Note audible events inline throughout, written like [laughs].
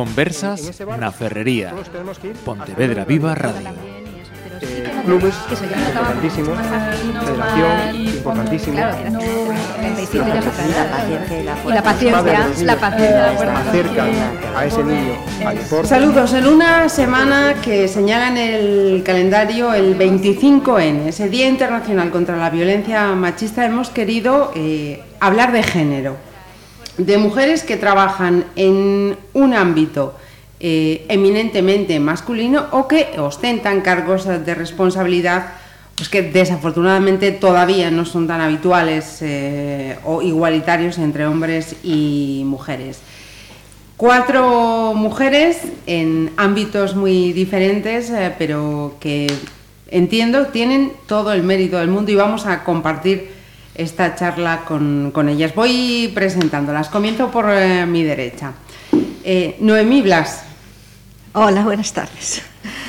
Conversas na Ferrería. Pontevedra Viva Radio. Eh, clubes importantísimos, federación importantísimo. Y la paciencia, la paciencia. Acerca a ese niño al deporte. Saludos. En una semana que señala en el calendario el 25N, ese Día Internacional contra la Violencia Machista, hemos querido eh, hablar de género, de mujeres que trabajan en un ámbito eh, eminentemente masculino o que ostentan cargos de responsabilidad pues que desafortunadamente todavía no son tan habituales eh, o igualitarios entre hombres y mujeres. Cuatro mujeres en ámbitos muy diferentes, eh, pero que entiendo tienen todo el mérito del mundo y vamos a compartir esta charla con, con ellas. Voy presentándolas. Comienzo por eh, mi derecha. Eh, Noemí Blas. Hola, buenas tardes.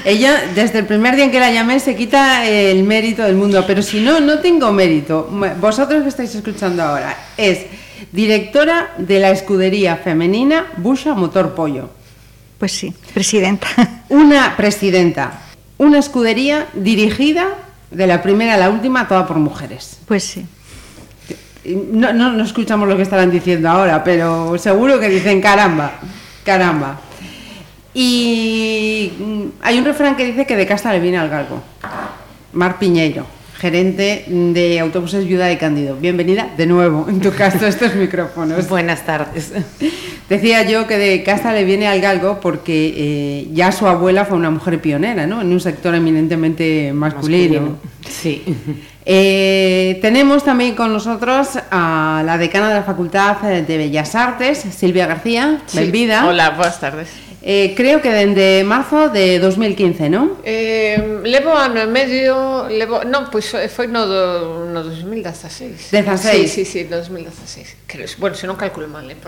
Ella, desde el primer día en que la llamé, se quita el mérito del mundo, pero si no, no tengo mérito. Vosotros que estáis escuchando ahora, es directora de la escudería femenina Busha Motor Pollo. Pues sí, presidenta. [laughs] Una presidenta, una escudería dirigida de la primera a la última, toda por mujeres. Pues sí. No, no, no escuchamos lo que estarán diciendo ahora, pero seguro que dicen caramba, caramba. Y mm, hay un refrán que dice que de casta le viene al galgo. Mar Piñeiro, gerente de Autobuses Viuda de Cándido. Bienvenida de nuevo en tu caso a [laughs] estos micrófonos. Buenas tardes. Decía yo que de casta le viene al galgo porque eh, ya su abuela fue una mujer pionera, ¿no? En un sector eminentemente masculino. Masculino, Sí. Eh, tenemos también con nosotros a la decana de la Facultad de Bellas Artes, Silvia García. Benvida. Hola, boas tardes. Eh, creo que dende marzo de 2015, non? Eh, levo ano e medio, levo, non, pois foi no, do, no 2016. 16? Sí, sí, sí, 2016. Creo, bueno, se non calculo mal, eh, [laughs]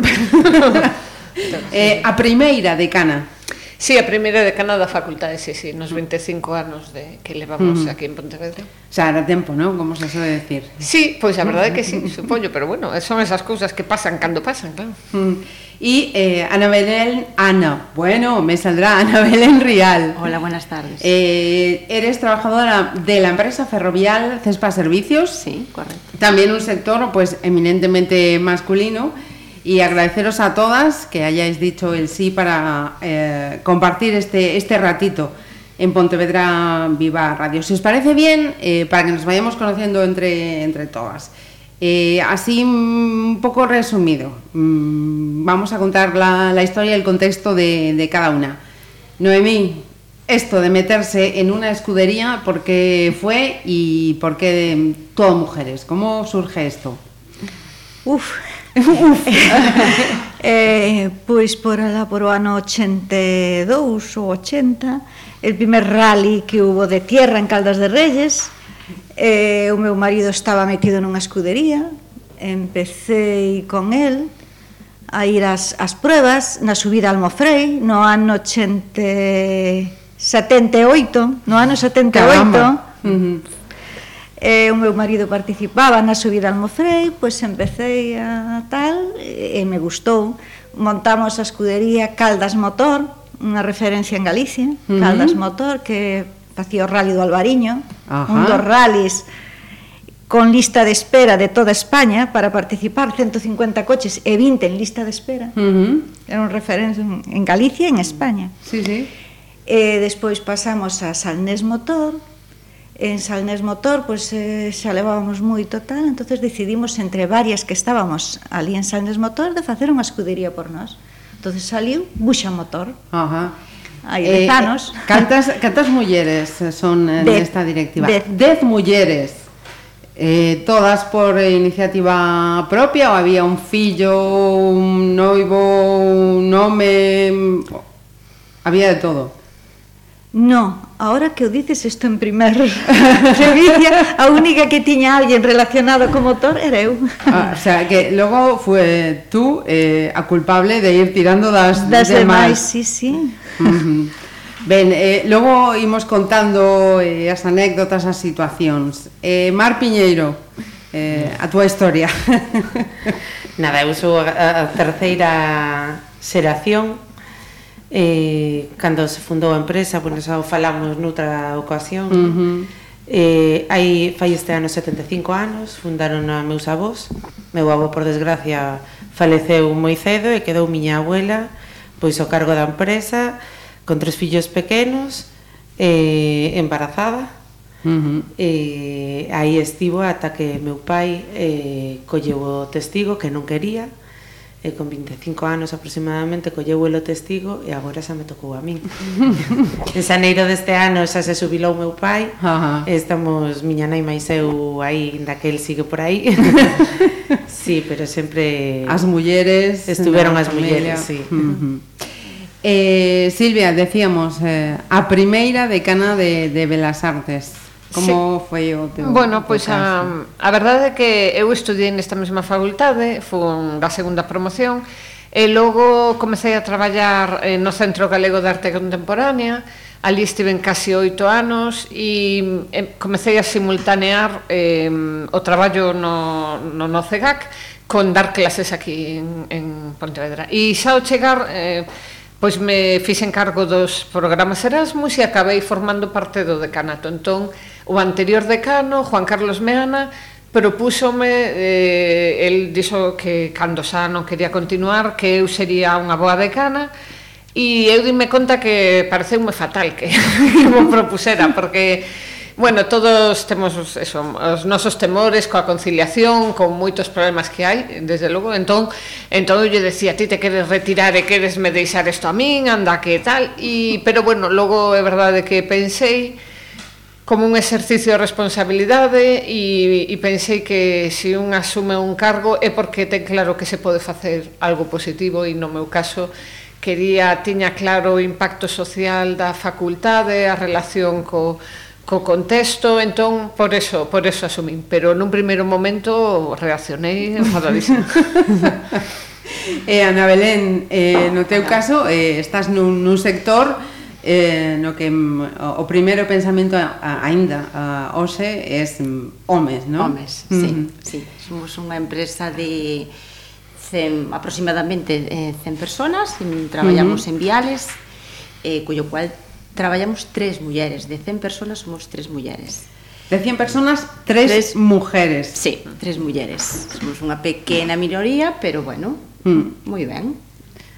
[laughs] eh, a primeira decana. Sí, a primeira decana da facultade, sí, sí, nos 25 anos de que levamos aquí en Pontevedra. O sea, era tempo, non? Como se suele decir. Sí, pois a verdade é que sí, supoño, pero bueno, son esas cousas que pasan cando pasan, claro. Mm. Y eh, Ana Belén, Ana, bueno, me saldrá Ana Belén Rial. Hola, buenas tardes. Eh, eres trabajadora de la empresa ferrovial Cespa Servicios. sí, correcto. También un sector pues eminentemente masculino y agradeceros a todas que hayáis dicho el sí para eh, compartir este, este ratito en Pontevedra Viva Radio. Si os parece bien, eh, para que nos vayamos conociendo entre, entre todas. Eh, así mm, un poco resumido, mm, vamos a contar la, historia y el contexto de, de cada una. Noemí, esto de meterse en una escudería, ¿por qué fue y por qué todo mujeres? ¿Cómo surge esto? Uf. Uf. [laughs] eh, pois por alá por o ano 82 ou 80, el primer rally que hubo de tierra en Caldas de Reyes, eh, o meu marido estaba metido nunha escudería, empecé con el a ir ás, ás pruebas na subida al Mofrei no ano 80, 78, no ano 78, Caramba. E o meu marido participaba na subida al Mocrei, pois empecé a tal e me gustou. Montamos a escudería Caldas Motor, unha referencia en Galicia, uh -huh. Caldas Motor, que facía o rally do Albariño, Ajá. un dos rallies con lista de espera de toda España para participar, 150 coches e 20 en lista de espera. Uh -huh. Era un referencia en Galicia e en España. Sí, sí. E despois pasamos a Salnés Motor, en Salnés Motor pois eh, xa levábamos moito tal, entonces decidimos entre varias que estábamos ali en Salnés Motor de facer unha escudería por nós. Entonces saliu Buxa Motor. Ajá. Aí eh, eh, Cantas cantas mulleres eh, son eh, nesta directiva? Dez. dez mulleres. Eh, todas por iniciativa propia ou había un fillo, un noivo, un home, mm, había de todo. No, ahora que o dices isto en primer [laughs] Sevilla, a única que tiña alguén relacionado co motor era eu. Ah, o sea, que logo fue tú eh, a culpable de ir tirando das, das demais. demais. Sí, sí. Uh -huh. Ben, eh, logo imos contando eh, as anécdotas, as situacións. Eh, Mar Piñeiro, eh, a túa historia. [laughs] Nada, eu sou a, a terceira xeración eh, cando se fundou a empresa, bueno, xa o falamos noutra ocasión, uh -huh. eh, hai, fai este ano 75 anos, fundaron a meus avós, meu avó, por desgracia, faleceu moi cedo e quedou miña abuela, pois o cargo da empresa, con tres fillos pequenos, eh, embarazada, Uh -huh. eh, aí estivo ata que meu pai eh, colleu o testigo que non quería e con 25 anos aproximadamente colleu el o testigo e agora xa me tocou a min. [laughs] en xaneiro deste ano xa se subilou meu pai, Ajá. estamos miña nai máis eu aí, daquel sigue por aí. [laughs] sí, pero sempre... As mulleres... Estuveron as familia. mulleres, sí. Uh -huh. Eh, Silvia, decíamos, eh, a primeira decana de, de Belas Artes. Como sí. foi o teu Bueno, pois pues, a, a verdade é que eu estudei nesta mesma facultade, fun da segunda promoción, e logo comecei a traballar eh, no Centro Galego de Arte Contemporánea, ali estiven casi oito anos e eh, comecei a simultanear eh, o traballo no, no, no CEGAC con dar clases aquí en, en Pontevedra. E xa ao chegar... Eh, pois me fixen cargo dos programas Erasmus e acabei formando parte do decanato. Entón, o anterior decano, Juan Carlos Meana, propúsome, eh, el dixo que cando xa non quería continuar, que eu sería unha boa decana, e eu dime conta que pareceume fatal que, [laughs] que me propusera, porque Bueno, todos temos eso, os nosos temores coa conciliación, con moitos problemas que hai, desde logo. Entón, entón eu decía, ti te queres retirar e queres me deixar isto a min, anda que tal. E, pero bueno, logo é verdade que pensei como un exercicio de responsabilidade e, e pensei que se un asume un cargo é porque ten claro que se pode facer algo positivo e no meu caso quería, tiña claro o impacto social da facultade, a relación co, co contexto, entón, por eso, por eso asumín, pero nun primeiro momento reaccionei enfadadísima. [laughs] eh, Ana Belén, eh, no teu caso, eh, estás nun, nun sector eh, no que mm, o, o primeiro pensamento a, a, ainda a, hoxe é mm, homes, non? Homes, sí, mm -hmm. sí. Somos unha empresa de cen, aproximadamente eh, 100 personas, mm, traballamos uh mm -huh. -hmm. en viales, eh, cuyo cual traballamos tres mulleres, de 100 personas somos tres mulleres. De 100 personas, tres, tres mujeres. Sí, tres mulleres. Somos unha pequena minoría, pero bueno, mm. moi ben.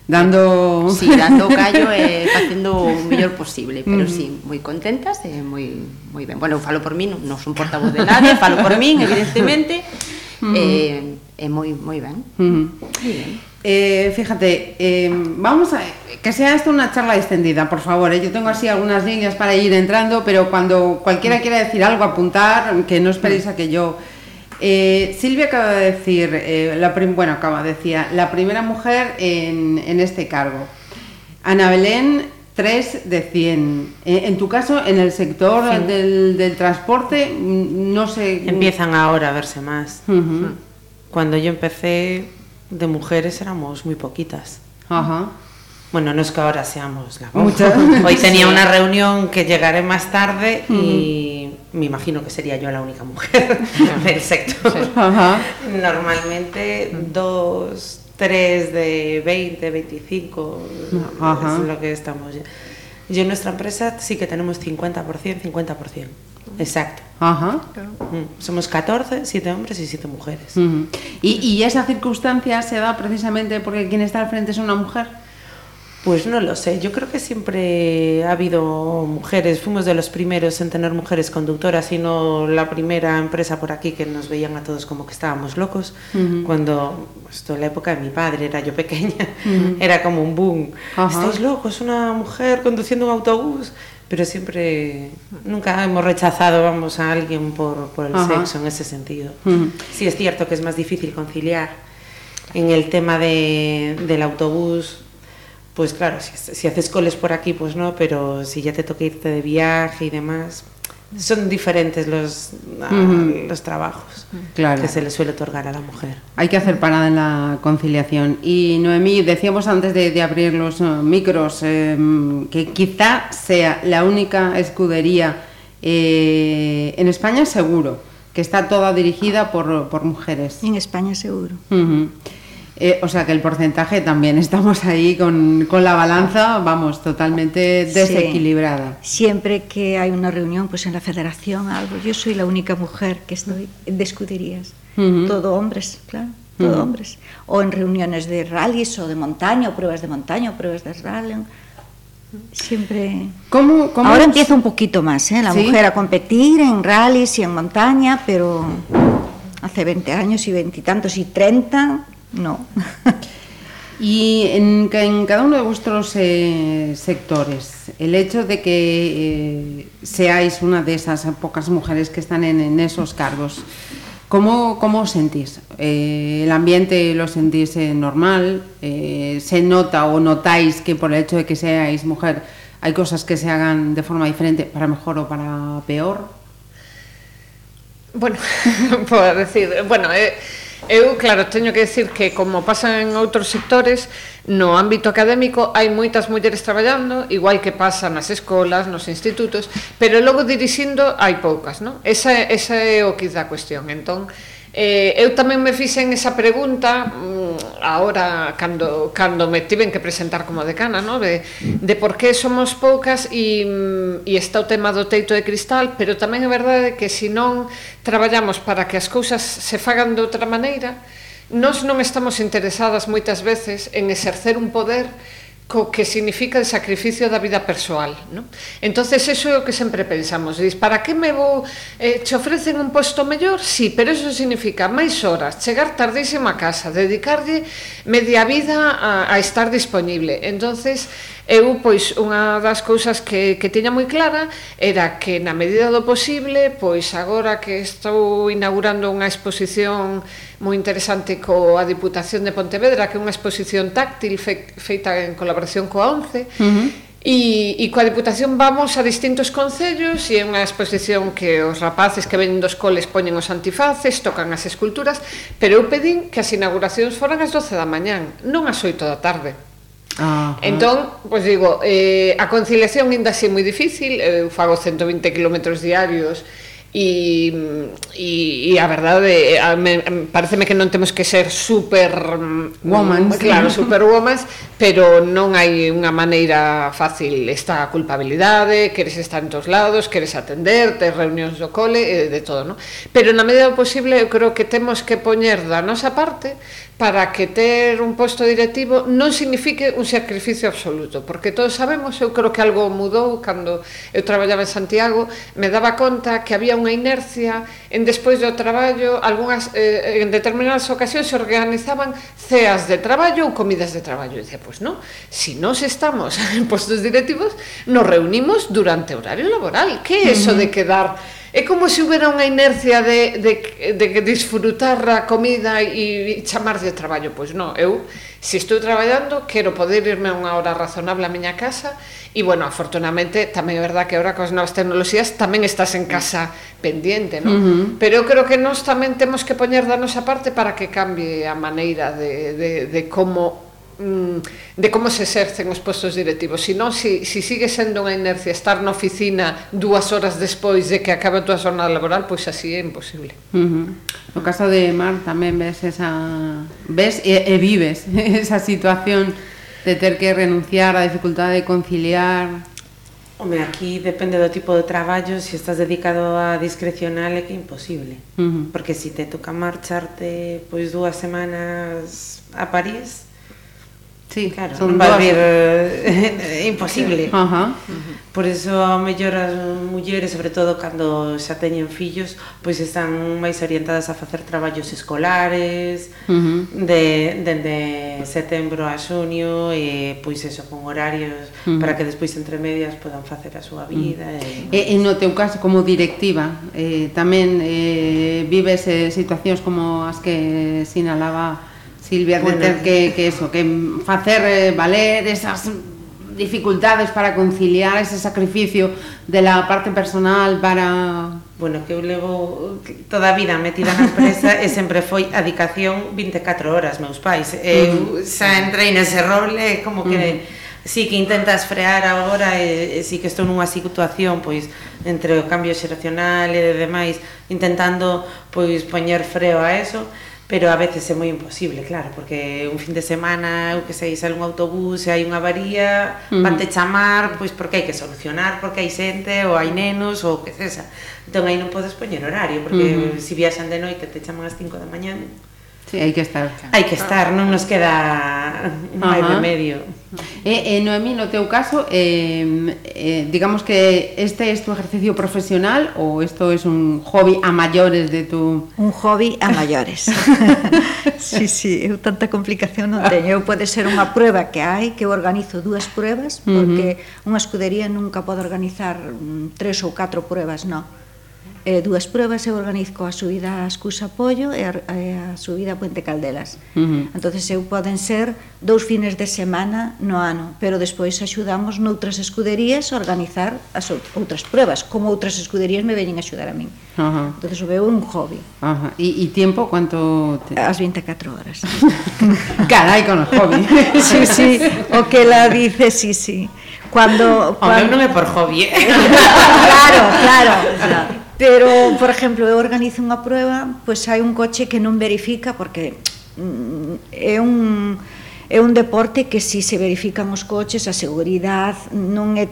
Dando... Eh, sí, dando callo e facendo o mellor posible, pero mm. sí, moi contentas e moi, moi ben. Bueno, falo por mí, non, non son portavoz de nadie, falo por min, evidentemente, [laughs] mm. e, eh, e moi, moi ben. Mm. Moi ben. Eh, fíjate, eh, vamos a que sea esto una charla extendida, por favor. Eh. Yo tengo así algunas líneas para ir entrando, pero cuando cualquiera quiera decir algo, apuntar, que no esperéis a que yo. Eh, Silvia acaba de decir, la bueno, acaba, decía, la primera mujer en, en este cargo. Ana Belén, 3 de 100. Eh, en tu caso, en el sector sí. del, del, transporte, no sé. Empiezan ahora a verse más. Uh -huh. Cuando yo empecé, de mujeres éramos muy poquitas. Ajá. Bueno, no es que ahora seamos la Muchas. [laughs] Hoy tenía una reunión que llegaré más tarde uh -huh. y me imagino que sería yo la única mujer [laughs] del sector. Sí. Ajá. Normalmente dos, tres de 20, 25 Ajá. es lo que estamos. Yo en nuestra empresa sí que tenemos 50%, 50%. Exacto. Ajá. Mm. Somos 14, 7 hombres y 7 mujeres. Uh -huh. ¿Y, ¿Y esa circunstancia se da precisamente porque quien está al frente es una mujer? Pues no lo sé, yo creo que siempre ha habido mujeres, fuimos de los primeros en tener mujeres conductoras y no la primera empresa por aquí que nos veían a todos como que estábamos locos, uh -huh. cuando, esto en la época de mi padre, era yo pequeña, uh [laughs] -huh. era como un boom, estáis locos, una mujer conduciendo un autobús, pero siempre, nunca hemos rechazado, vamos, a alguien por, por el Ajá. sexo en ese sentido. Uh -huh. Sí es cierto que es más difícil conciliar en el tema de, del autobús, pues claro, si, si, haces coles por aquí, pues no, pero si ya te toca irte de viaje y demás, son diferentes los, uh -huh. los trabajos claro. que se le suele otorgar a la mujer. Hay que hacer parada en la conciliación. Y Noemí, decíamos antes de, de abrir los uh, micros eh, que quizá sea la única escudería eh, en España seguro, que está toda dirigida por, por mujeres. En España seguro. Uh -huh. Eh, o sea que el porcentaje también estamos ahí con, con la balanza, vamos, totalmente desequilibrada. Sí. Siempre que hay una reunión, pues en la federación, algo, yo soy la única mujer que estoy escuderías. Uh -huh. Todo hombres, claro, todo uh -huh. hombres. O en reuniones de rallies o de montaña, o pruebas de montaña, o pruebas de rally. Siempre. ¿Cómo, cómo Ahora es? empieza un poquito más, ¿eh? La ¿Sí? mujer a competir en rallies y en montaña, pero hace 20 años y veintitantos y 30 no. [laughs] y en, cada uno de vuestros eh, sectores, el hecho de que eh, seáis una de esas pocas mujeres que están en, esos cargos, ¿cómo, cómo os sentís? Eh, ¿El ambiente lo sentís normal? Eh, ¿Se nota o notáis que por el hecho de que seáis mujer hay cosas que se hagan de forma diferente, para mejor o para peor? Bueno, [laughs] puedo decir, bueno, Eu, claro, teño que decir que como pasa en outros sectores, no ámbito académico hai moitas mulleres traballando, igual que pasa nas escolas, nos institutos, pero logo dirixindo hai poucas, non? Esa, esa é o que da cuestión. Entón, Eh, eu tamén me fixen esa pregunta mm, ahora cando, cando me tiven que presentar como decana, no? de, de por que somos poucas e, e mm, está o tema do teito de cristal, pero tamén é verdade que se non traballamos para que as cousas se fagan de outra maneira, nós non estamos interesadas moitas veces en exercer un poder co que significa o sacrificio da vida persoal, ¿no? Entonces eso é o que sempre pensamos, dis, para que me vou eh, che ofrecen un posto mellor? Sí, pero eso significa máis horas, chegar tardísimo a casa, dedicarlle media vida a, a estar disponible. Entonces, eu pois unha das cousas que que tiña moi clara era que na medida do posible, pois agora que estou inaugurando unha exposición moi interesante coa Diputación de Pontevedra, que é unha exposición táctil fe, feita en colaboración coa ONCE, uh -huh. E, e coa Diputación vamos a distintos concellos e é unha exposición que os rapaces que venen dos coles poñen os antifaces, tocan as esculturas, pero eu pedín que as inauguracións foran as 12 da mañán, non as 8 da tarde. Ajá. Entón, pois digo, eh, a conciliación ainda así moi difícil, eu fago 120 km diarios e, e, e a verdade a, me, pareceme que non temos que ser super mm, woman, claro, sí. super woman, pero non hai unha maneira fácil esta culpabilidade, queres estar en todos lados, queres atender, ter reunións do cole, e de todo, non? Pero na medida do posible eu creo que temos que poñer da nosa parte para que ter un posto directivo non signifique un sacrificio absoluto, porque todos sabemos, eu creo que algo mudou cando eu traballaba en Santiago, me daba conta que había un unha inercia en despois do traballo, algunhas, eh, en determinadas ocasións se organizaban ceas de traballo ou comidas de traballo. E dice, pois non, se si nos estamos [laughs] en postos directivos, nos reunimos durante horario laboral. Que é eso de quedar É como se houbera unha inercia de, de, de, de disfrutar a comida e chamar de traballo. Pois non, eu se estou traballando, quero poder irme a unha hora razonable a miña casa e, bueno, afortunadamente, tamén é verdad que agora coas novas tecnoloxías tamén estás en casa pendiente, non? Uh -huh. Pero eu creo que nós tamén temos que poñer da nosa parte para que cambie a maneira de, de, de como mm, de como se exercen os postos directivos, senón se, si, si sigue sendo unha inercia estar na oficina dúas horas despois de que acaba a túa jornada laboral, pois así é imposible. Uh -huh. No caso de Mar tamén ves esa ves e, e vives [laughs] esa situación de ter que renunciar a dificultade de conciliar Home, aquí depende do tipo de traballo, se si estás dedicado a discrecional é que é imposible. Uh -huh. Porque se si te toca marcharte pois dúas semanas a París, Sí, claro, son non vai haber eh, [laughs] imposible. Sí. Uh -huh. Por eso a mellor as mulleres, sobre todo cando xa teñen fillos, pois están máis orientadas a facer traballos escolares uh -huh. de dende setembro a xunio e pois eso con horarios uh -huh. para que despois entre medias podan facer a súa vida. Uh -huh. e, e no teu caso como directiva, eh tamén eh vives eh, situacións como as que sinalaba Silvia, bueno. de ter que, que eso, que facer eh, valer esas dificultades para conciliar ese sacrificio de la parte personal para... Bueno, que eu levo toda a vida metida na empresa e sempre foi a dedicación 24 horas, meus pais. Eu xa entrei nese role, como que... Uh. Sí que intentas frear agora e, e sí que estou nunha situación pois entre o cambio xeracional e demais intentando pois poñer freo a eso Pero a veces é moi imposible, claro, porque un fin de semana, eu que sei, sale un autobús e hai unha avaría, uh -huh. vante chamar, pois porque hai que solucionar, porque hai xente, ou hai nenos, ou que cesa. Entón aí non podes poñer horario, porque uh -huh. se si viaxan de noite te chaman ás 5 da mañán. Sí, hai que estar. Hai que estar, non nos queda máis uh -huh. remedio. E, e Noemí, no teu caso, eh, eh, digamos que este es tu ejercicio profesional ou isto es un hobby a maiores de tu... Un hobby a maiores. [laughs] sí, sí, eu tanta complicación non teño. Eu pode ser unha prueba que hai, que eu organizo dúas pruebas, porque uh -huh. unha escudería nunca pode organizar mm, tres ou catro pruebas, non eh, dúas pruebas eu organizo a subida a Escusa Pollo e a, a subida a Puente Caldelas. Uh -huh. entonces eu poden ser dous fines de semana no ano, pero despois axudamos noutras escuderías a organizar as outras pruebas, como outras escuderías me veñen a axudar a min. Uh -huh. entonces o veo un hobby. Uh -huh. E, e tempo, quanto? Te... As 24 horas. [laughs] Carai, con o hobby. [laughs] sí, sí, o que la dice, sí, sí. Cuando, cuando... O non é por hobby, eh? [laughs] claro, claro. claro. Pero, por exemplo, eu organizo unha prueba, pois hai un coche que non verifica porque mm, é un é un deporte que si se verifican os coches, a seguridade non é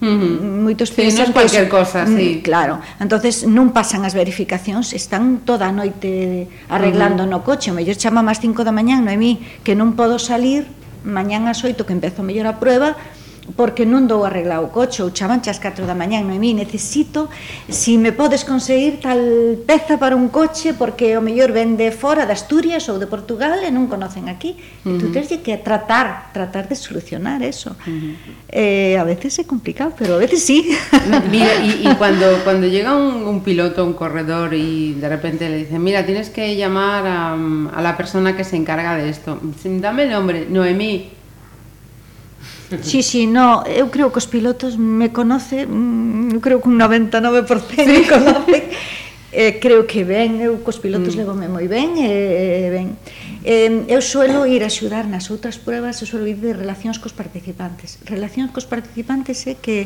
Uh -huh. moitos pensan sí, cualquier que cosa, mm, sí. Claro. Entonces non pasan as verificacións, están toda a noite arreglando uh -huh. no coche, o mellor chama máis 5 da mañán, no é mi que non podo salir mañán ás 8 que empezo mellor a prueba, porque non dou arreglar o coche ou chamanche ás 4 da mañán, Noemí, necesito si me podes conseguir tal peza para un coche porque o mellor vende fora de Asturias ou de Portugal e non conocen aquí. Uh -huh. E tú tens que tratar, tratar de solucionar eso. Uh -huh. eh, a veces é complicado, pero a veces sí. [laughs] Mira, y, y [laughs] cuando, cuando llega un, un piloto, un corredor y de repente le dicen, mira, tienes que llamar a, a la persona que se encarga de esto. Dame el nombre, Noemí Sí, sí, no, eu creo que os pilotos me conoce, eu creo que un 99% sí. conoce, [laughs] eh, creo que ben, eu cos pilotos mm. levome moi ben, eh, ben. Eh, eu suelo ir a axudar nas outras pruebas, eu suelo ir de relacións cos participantes. Relacións cos participantes é eh, que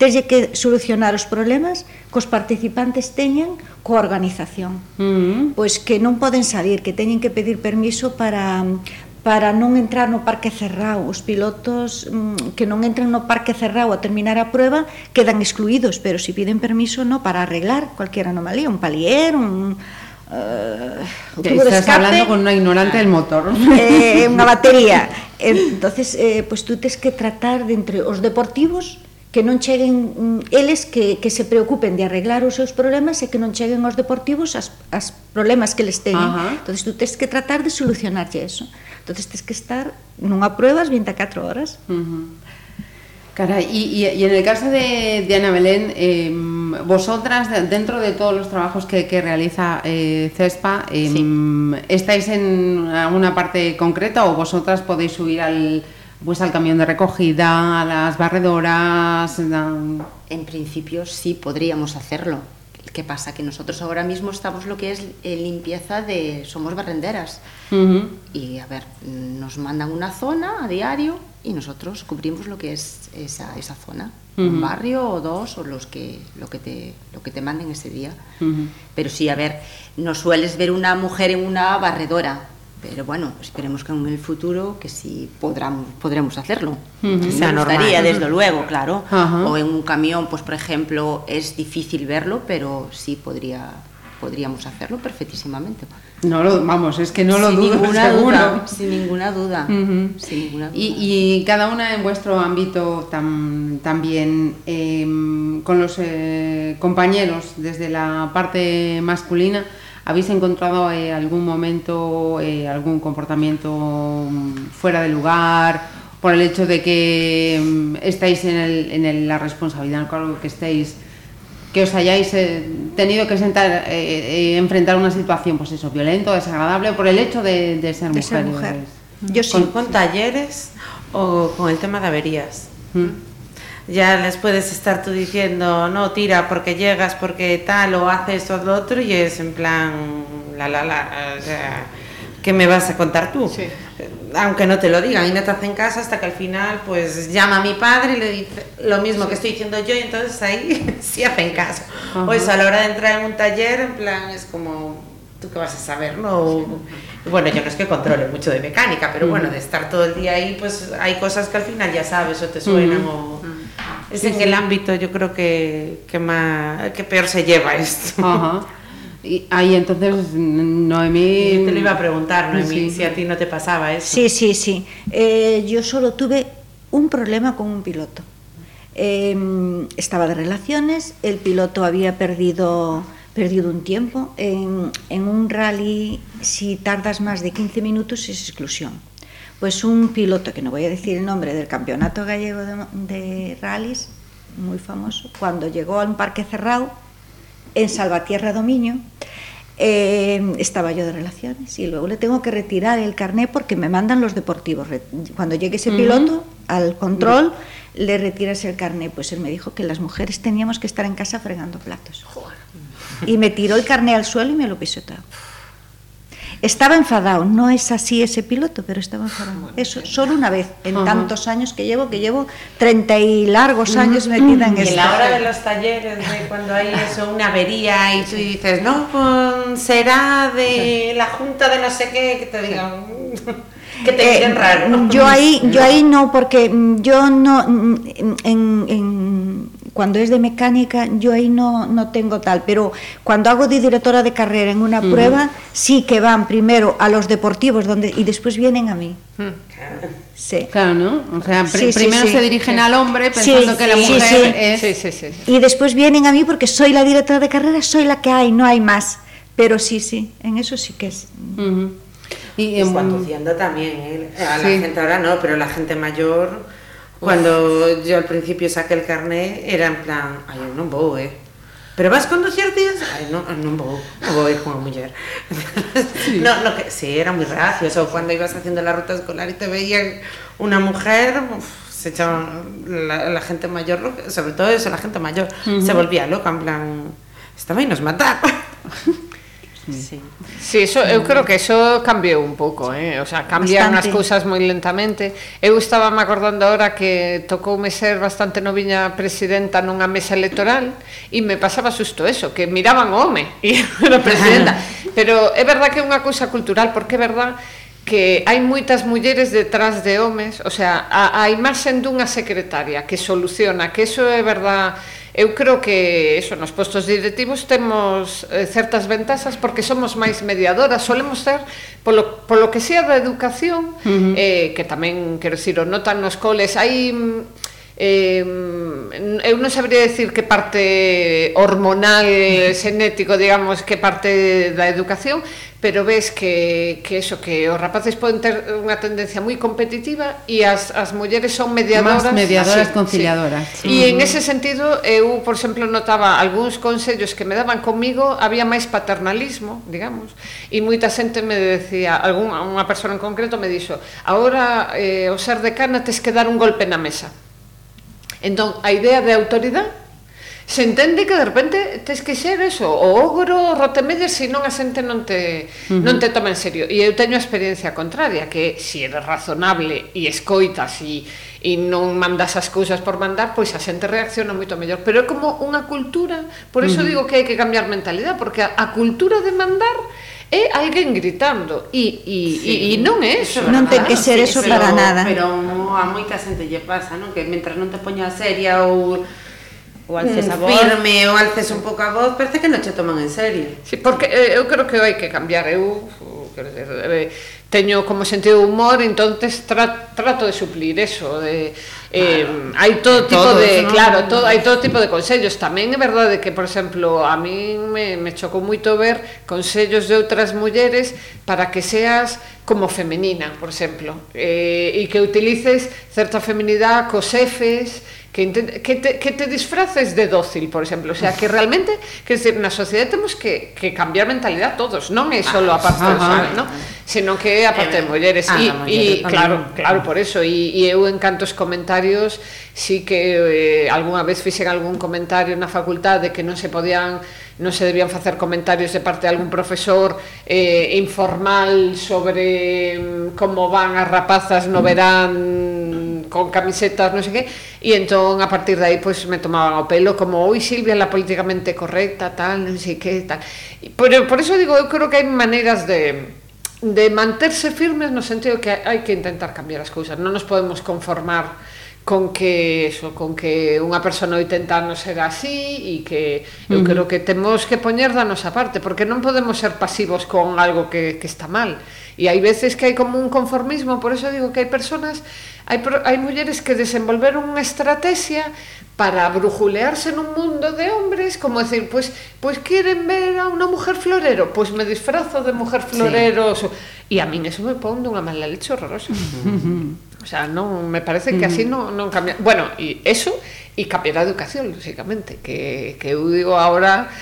telle que solucionar os problemas que os participantes teñan coa organización. Mm. Pois que non poden salir, que teñen que pedir permiso para para non entrar no parque cerrado. Os pilotos mm, que non entran no parque cerrado a terminar a prueba quedan excluídos, pero se si piden permiso no para arreglar cualquier anomalía, un palier, un uh, un tubo de escape, hablando con una ignorante del motor. [laughs] Eh, unha batería. Entonces, eh, pues tú tes que tratar de entre os deportivos que non cheguen mm, eles que, que se preocupen de arreglar os seus problemas e que non cheguen aos deportivos as, as problemas que les teñen. Entonces tú tens que tratar de solucionarlle eso. Entonces tens que estar nunha prueba as 24 horas. Uh -huh. Cara, y, y, y, en el caso de, de Ana Belén, eh, vosotras, dentro de todos los trabajos que, que realiza eh, CESPA, eh, sí. ¿estáis en alguna parte concreta o vosotras podéis subir al, pues, al camión de recogida, a las barredoras? En principio sí podríamos hacerlo. ¿Qué pasa? Que nosotros ahora mismo estamos lo que es eh, limpieza de... Somos barrenderas. Uh -huh. Y a ver, nos mandan una zona a diario y nosotros cubrimos lo que es esa, esa zona. Uh -huh. Un barrio o dos o los que, lo, que te, lo que te manden ese día. Uh -huh. Pero sí, a ver, no sueles ver una mujer en una barredora pero bueno, esperemos que en el futuro que sí podremos, podremos hacerlo. Uh -huh. Me gustaría, desde luego, claro. Uh -huh. O en un camión, pues por ejemplo, es difícil verlo, pero sí podría podríamos hacerlo perfectísimamente. No lo, vamos, es que no lo sin dudo, [laughs] ninguna seguro. Duda, sin ninguna duda. Uh -huh. sin ninguna duda. Y, y, cada una en vuestro ámbito tam, también, eh, con los eh, compañeros, desde la parte masculina, ¿Habéis encontrado eh, algún momento, eh, algún comportamiento mm, fuera de lugar por el hecho de que mm, estáis en, el, en el, la responsabilidad, en que estéis, que os hayáis eh, tenido que sentar, eh, eh, enfrentar una situación, pues eso, violento, desagradable, por el hecho de, de ser de mujeres? Ser mujer. Yo sí. ¿Con, con talleres o con el tema de averías? ¿Mm? Ya les puedes estar tú diciendo, no, tira porque llegas, porque tal, o haces o lo otro, y es en plan, la, la, la, o sea, ¿qué me vas a contar tú? Sí. Aunque no te lo digan, y no te hacen caso hasta que al final, pues llama a mi padre y le dice lo mismo que estoy diciendo yo, y entonces ahí [laughs] sí hacen caso. Uh -huh. O eso, a la hora de entrar en un taller, en plan, es como tú que vas a saber, ¿no? Bueno, yo no es que controle mucho de mecánica, pero bueno, de estar todo el día ahí, pues hay cosas que al final ya sabes o te suenan o... Es en el ámbito, yo creo que, que, más, que peor se lleva esto. Ajá. Y ahí entonces, Noemí... Te lo iba a preguntar, Noemí, Sí. si a ti no te pasaba eso. Sí, sí, sí. Eh, yo solo tuve un problema con un piloto. Eh, estaba de relaciones, el piloto había perdido, perdido un tiempo. En, en un rally, si tardas más de 15 minutos, es exclusión. Pues un piloto, que no voy a decir el nombre, del Campeonato Gallego de, de Rallys, muy famoso, cuando llegó a un parque cerrado, en Salvatierra Dominio, eh, estaba yo de relaciones y luego le tengo que retirar el carné porque me mandan los deportivos. Cuando llegue ese piloto al control, le retiras el carné. Pues él me dijo que las mujeres teníamos que estar en casa fregando platos. Y me tiró el carné al suelo y me lo pisoteó. Estaba enfadado, no es así ese piloto, pero estaba enfadado. Eso, solo una vez, en tantos años que llevo, que llevo 30 y largos años metida en Y en esto. la hora de los talleres, de cuando hay eso, una avería y tú dices, no, pues será de la junta de no sé qué, que te digan, [laughs] que te Eh, raro. Yo ahí, yo ahí [laughs] no, porque mm, yo no, mm, en, en- cuando es de mecánica, yo ahí no, no tengo tal, pero cuando hago de directora de carrera en una prueba, sí que van primero a los deportivos donde y después vienen a mí. Sí. Claro, ¿no? O sea, pr- Sí, sí, primero sí. se dirigen al hombre Sí, pensando que la mujer sí. es... Sí, sí, sí. Y después vienen a mí porque soy la directora de carrera, soy la que hay, no hay más. Pero sí, sí, en eso sí que es. Ujú. Y, Y em, conduciendo también, ¿eh? a la gente ahora no, pero la gente mayor, cuando yo al principio saqué el carnet, era en plan, ay, eu non vou, eh. Pero vas conducir tías? Ay, non, non vou, vou ir con a muller. [laughs] No, no, que, sí, era muy gracioso. Cuando ibas haciendo la ruta escolar y te veían una mujer, uf, se echaban la, la gente mayor, sobre todo eso, la gente mayor, se volvía loca, en plan, esta vai nos matar. [laughs] Mm. Sí. sí, eso eu creo que eso cambiou un pouco, eh? o sea, cambian as cousas moi lentamente. Eu estaba me acordando ahora que tocoume ser bastante noviña presidenta nunha mesa electoral e me pasaba susto eso, que miraban o home [laughs] e era presidenta. [laughs] Pero é verdad que é unha cousa cultural, porque é verdad que hai moitas mulleres detrás de homes, o sea, a, a imaxen dunha secretaria que soluciona, que eso é verdad Eu creo que eso nos postos directivos temos eh, certas ventaxas porque somos máis mediadoras, solemos ser polo, polo que sea da educación, uh -huh. eh, que tamén, quero dicir, o notan nos coles, hai mm, Eh, eu non sabría decir que parte hormonal, mm. xenético, digamos, que parte da educación, pero ves que, que eso, que os rapaces poden ter unha tendencia moi competitiva e as, as mulleres son mediadoras. Más mediadoras, ah, así, conciliadoras. Sí. E en mm-hmm. ese sentido, eu, por exemplo, notaba algúns consellos que me daban comigo, había máis paternalismo, digamos, e moita xente me decía, algún, unha persona en concreto me dixo, agora eh, o ser decana tes que dar un golpe na mesa Entón, a idea de autoridade se entende que de repente tes que ser eso, o ogro, o rotemedes, se non a xente non te, uh -huh. non te toma en serio. E eu teño a experiencia contraria, que se eres razonable e escoitas e, e non mandas as cousas por mandar, pois a xente reacciona moito mellor. Pero é como unha cultura, por iso uh -huh. digo que hai que cambiar mentalidade, porque a, a cultura de mandar é alguén gritando e, e, sí. e, e non é eso non ten que ser eso sí, para pero, nada. pero a moita xente lle pasa non? Que mentras non te poña seria ou ou mm, alces a voz. firme ou alces un pouco a voz parece que non che toman en serio. Sí, porque eh, eu creo que hai que cambiar eu quero dizer, eh, teño como sentido humor entonces tra, trato de suplir eso de Eh, hai todo tipo todo, de, ¿no? claro, todo, hai todo tipo de consellos. Tamén é verdade que, por exemplo, a min me, me chocou moito ver consellos de outras mulleres para que seas como femenina, por exemplo, eh, e que utilices certa feminidade cos xefes, que, que, te, que te disfraces de dócil, por exemplo. O sea, que realmente que se, na sociedade temos que, que cambiar mentalidad todos, non é só a parte dos homens, non? Senón que é a parte de mulleres. Ah, e, e claro, claro, por eso. E, e eu en cantos comentarios sí que eh, algunha vez fixen algún comentario na facultade que non se podían non se debían facer comentarios de parte de algún profesor eh, informal sobre mm, como van as rapazas no verán con camisetas, non sei que, e entón a partir de aí pois pues, me tomaban o pelo como, oi Silvia, la políticamente correcta, tal, non sei que, tal. Por, por eso digo, eu creo que hai maneiras de de manterse firmes no sentido que hai que intentar cambiar as cousas, non nos podemos conformar con que eso, con que unha persona 80 anos era así e que eu uh -huh. creo que temos que poñer da nosa parte, porque non podemos ser pasivos con algo que, que está mal. E hai veces que hai como un conformismo, por eso digo que hai personas, hai, hai mulleres que desenvolveron unha estrategia para brujulearse nun mundo de hombres, como decir, pois, pues, pois pues queren ver a unha mujer florero, pois pues me disfrazo de mujer florero. Sí. E a min eso me pon dunha mala leche horrorosa. Uh -huh. O sea, no, me parece que así mm. non, non cambia. Bueno, e eso, e cambiar a educación, lógicamente, que, que eu digo ahora...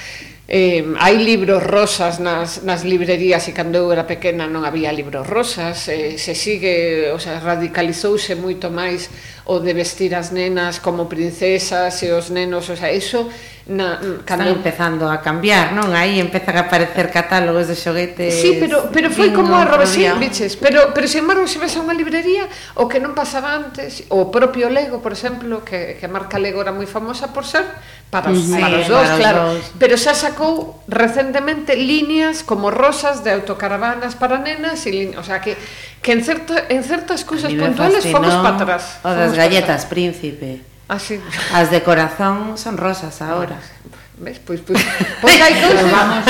Eh, hai libros rosas nas, nas librerías e cando eu era pequena non había libros rosas eh, se sigue, o sea, radicalizouse moito máis o de vestir as nenas como princesas e os nenos, o sea, eso na, cando mm, Están empezando a cambiar, non? Aí empezan a aparecer catálogos de xoguetes. Sí, pero pero foi como a Robesín, biches, pero pero sin embargo se ves a unha librería o que non pasaba antes, o propio Lego, por exemplo, que que a marca Lego era moi famosa por ser para os, sí, para os dos, para os claro, dos. pero xa sacou recentemente líneas como rosas de autocaravanas para nenas e o sea que que en certa, en certas cousas puntuales fomos para atrás. O das galletas, príncipe. Ah, Así. As de corazón son rosas agora. Ah, ¿Ves? Pois, pois, pois hai [laughs] cousas... vamos...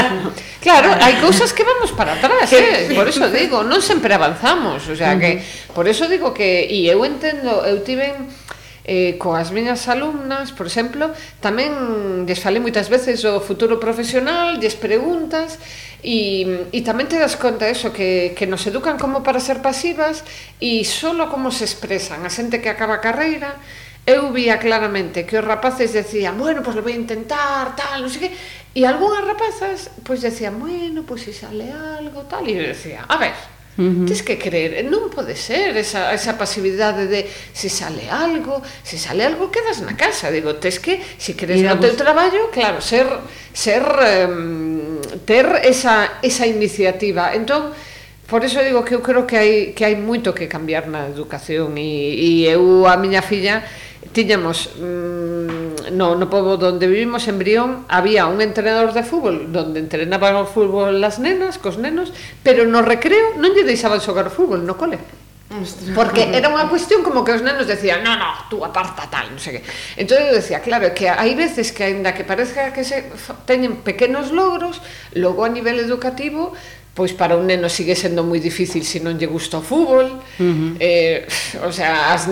Claro, hai cousas que vamos para atrás, eh? por eso digo, non sempre avanzamos, o sea que, por eso digo que, e eu entendo, eu tiven eh, coas miñas alumnas, por exemplo, tamén lles falei moitas veces o futuro profesional, lles preguntas, e, e tamén te das conta eso, que, que nos educan como para ser pasivas e solo como se expresan. A xente que acaba a carreira, eu vía claramente que os rapaces decían, bueno, pois pues, lo vou intentar, tal, non sei que, e algunhas rapazas, pois pues, decían, bueno, pois pues, se sale algo, tal, e eu decía, a ver, Uh -huh. Tens que creer, non pode ser esa, esa pasividade de se sale algo, se sale algo quedas na casa, digo, tens que, se queres no teu traballo, claro, ser, ser um, ter esa, esa iniciativa entón, Por eso digo que eu creo que hai, que hai moito que cambiar na educación. E, e eu a miña filla tiñamos mmm, no, no povo donde vivimos en Brión había un entrenador de fútbol donde entrenaban o fútbol las nenas, cos nenos, pero no recreo non lle deixaban xogar fútbol no cole. Porque era unha cuestión como que os nenos decían no, no, tú aparta tal, non sei que entón eu decía, claro, que hai veces que ainda que parezca que se teñen pequenos logros logo a nivel educativo pois para un neno sigue sendo moi difícil se non lle gusta o fútbol. Uh -huh. eh, o sea, as,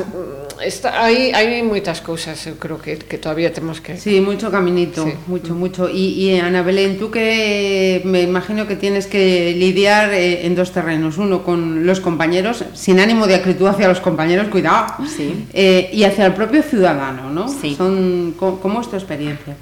está, hai, hai moitas cousas, eu creo que, que todavía temos que... Sí, mucho caminito, sí. mucho, mucho. Y, y Ana Belén, tú que me imagino que tienes que lidiar eh, en dos terrenos. Uno, con los compañeros, sin ánimo de acritud hacia los compañeros, cuidado. Sí. Eh, y hacia el propio ciudadano, ¿no? Sí. Son, ¿Cómo es tu experiencia?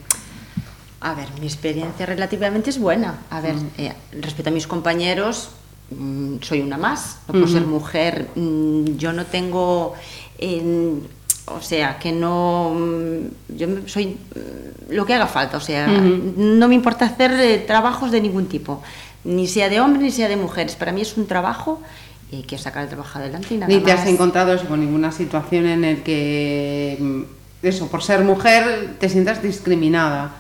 A ver, mi experiencia relativamente es buena. A ver, mm. eh, respecto a mis compañeros, mmm, soy una más. No por uh -huh. ser mujer, mmm, yo no tengo. Eh, o sea, que no. Mm, yo soy mm, lo que haga falta. O sea, uh -huh. no me importa hacer eh, trabajos de ningún tipo. Ni sea de hombres ni sea de mujeres. Para mí es un trabajo y hay que sacar el trabajo adelante. Y nada ni te más. has encontrado eso, con ninguna situación en el que. Eso, por ser mujer, te sientas discriminada.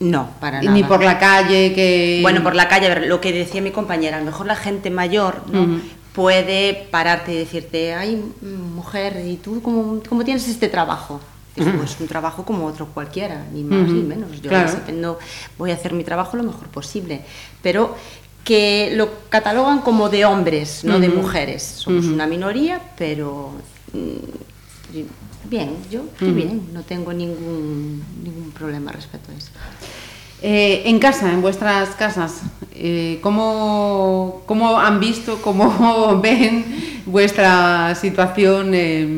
No, para nada. Ni por la calle, que... Bueno, por la calle, a ver, lo que decía mi compañera, a lo mejor la gente mayor ¿no? uh -huh. puede pararte y decirte, ay, mujer, ¿y tú cómo, cómo tienes este trabajo? Es uh -huh. pues, un trabajo como otro cualquiera, ni más uh -huh. ni menos. Yo claro. no, voy a hacer mi trabajo lo mejor posible. Pero que lo catalogan como de hombres, no de mujeres. Somos una minoría, pero Bien, yo estoy mm. bien, no tengo ningún, ningún problema respecto a eso. Eh, en casa, en vuestras casas, eh, ¿cómo, ¿cómo, han visto, cómo [laughs] ven vuestra situación, eh,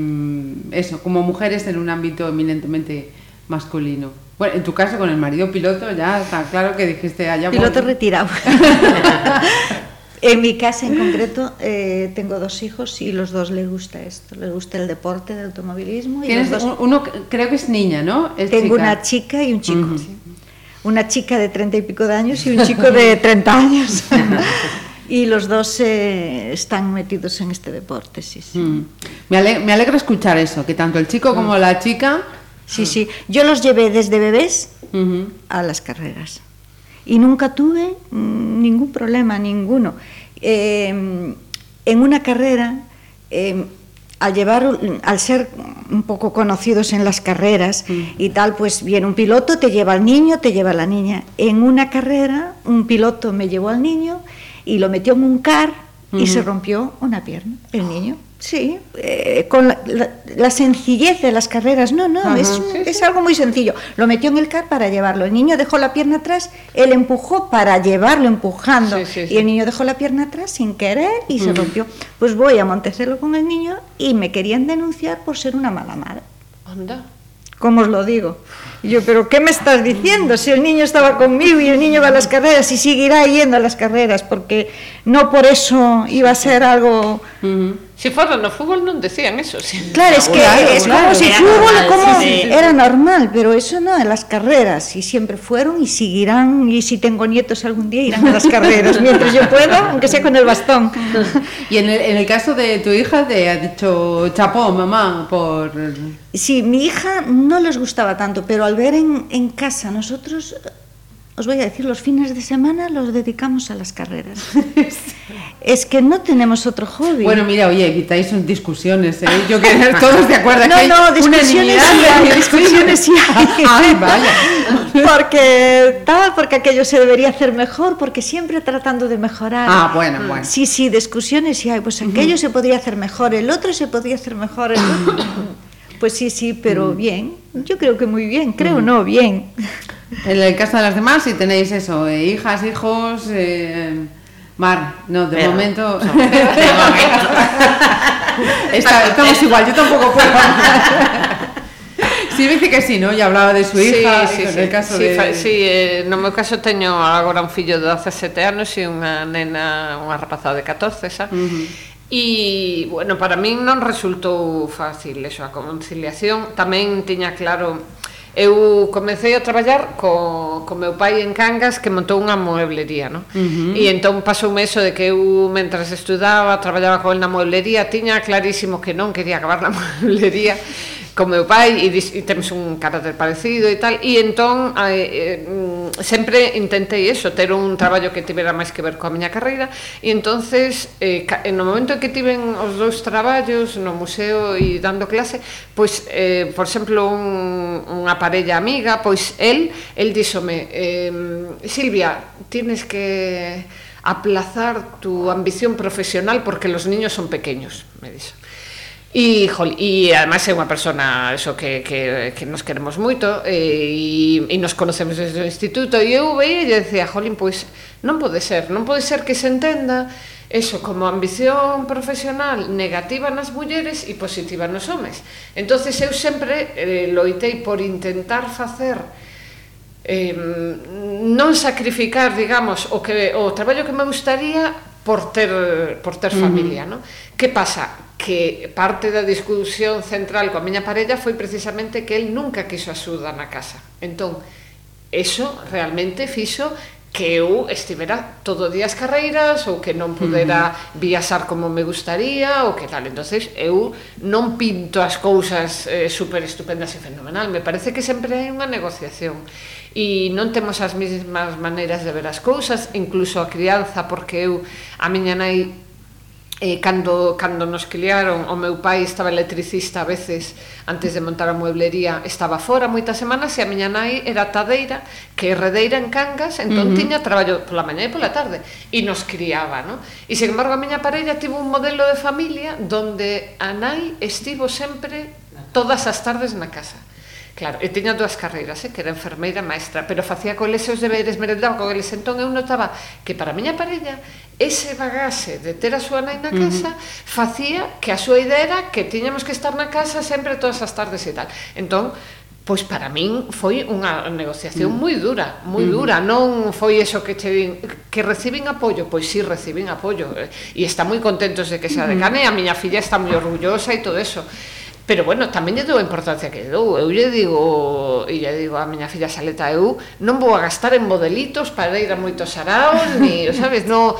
eso, como mujeres en un ámbito eminentemente masculino? Bueno, en tu caso con el marido piloto ya está claro que dijiste allá. Piloto retirado. [laughs] En mi casa en concreto eh, tengo dos hijos y los dos les gusta esto, les gusta el deporte de automovilismo. Y ¿Tienes los dos... Uno creo que es niña, ¿no? Es tengo chica. una chica y un chico. Uh -huh. sí. Una chica de treinta y pico de años y un chico de [laughs] 30 años. [laughs] y los dos eh, están metidos en este deporte, sí, sí. Mm. Me, ale me, alegra escuchar eso, que tanto el chico como la chica... Sí, sí. Yo los llevé desde bebés uh -huh. a las carreras y nunca tuve ningún problema, ninguno. Eh, en una carrera, eh, al llevar, al ser un poco conocidos en las carreras mm. y tal, pues viene un piloto, te lleva al niño, te lleva a la niña. En una carrera, un piloto me llevó al niño y lo metió en un car y uh -huh. se rompió una pierna, el niño. Sí, eh, con la, la, la, sencillez de las carreras, no, no, Ajá, es, sí, es sí. algo muy sencillo. Lo metió en el car para llevarlo. El niño dejó la pierna atrás, él empujó para llevarlo empujando. Sí, y el niño dejó la pierna atrás sin querer y se rompió. Pues voy a Montecelo con el niño y me querían denunciar por ser una mala madre. Anda. ¿Cómo os lo digo? Y yo, ¿pero qué me estás diciendo? Si el niño estaba conmigo y el niño va a las carreras y seguirá yendo a las carreras, porque no por eso iba a ser algo... Uh -huh. Si fuera no fútbol non decían eso. Sí. Claro, es que claro, es claro, como si fútbol normal, como sí, sí. era normal, pero eso no, en las carreras, y siempre fueron y seguirán, y si tengo nietos algún día irán a las carreras, mientras yo pueda, aunque sea con el bastón. [laughs] y en el, en el caso de tu hija, te ha dicho chapó, mamá, por... Sí, mi hija no les gustaba tanto, pero al ver en, en casa, nosotros os voy a decir, los fines de semana los dedicamos a las carreras. [laughs] es que no tenemos otro hobby. Bueno, mira, oye, evitáis discusiones, ¿eh? Yo que [laughs] todos de acuerdo no, que no, discusiones sí hay, discusiones sí hay. [laughs] Ay, vaya. porque tal, porque aquello se debería hacer mejor, porque siempre tratando de mejorar. Ah, bueno, bueno. Sí, sí, discusiones sí hay. Pues aquello uh -huh. se podría hacer mejor, el otro se podría hacer mejor, el otro. Pues sí, sí, pero mm. bien. Yo creo que muy bien, creo mm. no, bien. En el caso de las demás, si tenéis eso, eh, hijas, hijos, eh, Mar, no, de pero, momento. No, [laughs] de momento. Está, estamos igual, yo tampoco puedo. Sí, dice que sí, ¿no? Ya hablaba de su hija, sí, sí, sí, el caso sí, de... Sí, eh, no meu caso teño agora un fillo de 17 anos e unha nena, unha rapazada de 14, xa? Uh -huh. E, bueno, para min non resultou fácil eso, a conciliación. Tamén tiña claro... Eu comecei a traballar co, co meu pai en Cangas que montou unha mueblería, non? Uh -huh. E entón pasoume eso de que eu, mentras estudaba, traballaba con el na mueblería, tiña clarísimo que non quería acabar na [laughs] mueblería con meu pai e, dis, e temos un carácter parecido e tal e entón eh, eh, sempre intentei eso, ter un traballo que tivera máis que ver coa miña carreira e entonces eh, no momento que tiven os dous traballos no museo e dando clase pois, eh, por exemplo, un, unha parella amiga, pois el el díxome eh, Silvia, tienes que aplazar tu ambición profesional porque los niños son pequeños, me dixo. E, jol, e además é unha persona eso que, que, que nos queremos moito e, e nos conocemos desde o instituto e eu veía e decía, jolín, pois non pode ser, non pode ser que se entenda eso como ambición profesional negativa nas mulleres e positiva nos homes. entonces eu sempre eh, loitei por intentar facer eh, non sacrificar, digamos, o, que, o traballo que me gustaría por ter, por ter familia, uh -huh. non? Que pasa? Que parte da discusión central coa miña parella foi precisamente que el nunca quiso axuda na casa. Entón, eso realmente fixo que eu estivera todo día as carreiras ou que non pudera viaxar como me gustaría ou que tal. entonces eu non pinto as cousas eh, super estupendas e fenomenal. Me parece que sempre hai unha negociación e non temos as mesmas maneiras de ver as cousas, incluso a crianza, porque eu a miña nai eh, cando, cando nos criaron, o meu pai estaba electricista a veces, antes de montar a mueblería, estaba fora moitas semanas e a miña nai era tadeira, que é redeira en Cangas, entón uh -huh. tiña traballo pola mañá e pola tarde, e nos criaba, no? E, sen embargo, a miña parella tivo un modelo de familia donde a nai estivo sempre todas as tardes na casa. Claro, e teño dúas carreiras, eh, que era enfermeira e maestra, pero facía con eles os deberes, merendaba con eles, entón eu notaba que para a miña parella ese bagase de ter a súa nai na casa uh -huh. facía que a súa idea era que tiñamos que estar na casa sempre todas as tardes e tal. Entón, pois para min foi unha negociación mm. moi dura, moi mm. dura, non foi eso que che din, que recibin apoio, pois si sí, recibin apoio, eh, e está moi contentos de que sea decane, mm. Mm-hmm. a miña filla está moi orgullosa e todo eso, Pero bueno, tamén lle dou a importancia que dou. Eu lle digo, e lle digo a miña filla Saleta, eu non vou a gastar en modelitos para ir a moitos saraos, ni, [laughs] sabes, no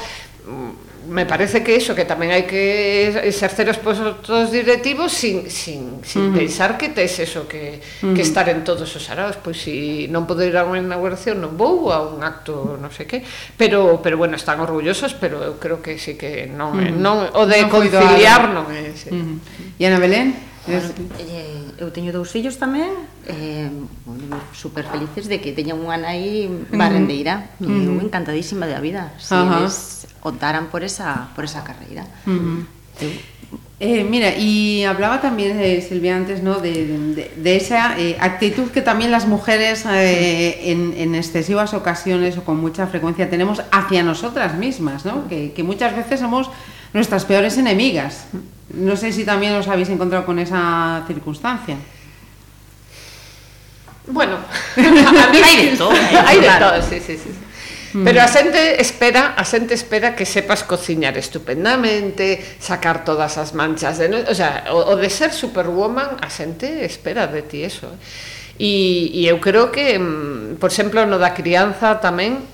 me parece que eso, que tamén hai que exercer os postos directivos sin, sin, sin uh -huh. pensar que tes eso, que, uh -huh. que estar en todos os araos, pois se si non podo ir a unha inauguración non vou a un acto, non sei que, pero, pero bueno, están orgullosos, pero eu creo que sí que non, uh -huh. non o de non conciliar non é. Sí. Uh -huh. E Ana Belén? Bueno, eh, eu teño dous fillos tamén eh, bueno, super felices de que teña unha nai barrendeira uh -huh. eu encantadísima da vida si uh -huh. eles optaran por esa, por esa carreira uh -huh. eu, Eh, mira, y hablaba también eh, Silvia antes ¿no? de, de, de esa eh, actitud que también las mujeres eh, en, en, excesivas ocasiones o con mucha frecuencia tenemos hacia nosotras mismas, ¿no? que, que muchas veces somos nuestras peores enemigas. No sé si también os habéis encontrado con esa circunstancia. Bueno, [laughs] hay de todo. Hay de todo, sí, sí, sí. Mm. Pero a xente espera, a xente espera que sepas cociñar estupendamente, sacar todas as manchas de, no... o sea, o, o de ser superwoman, a xente espera de ti eso. E, e eu creo que, mm, por exemplo, no da crianza tamén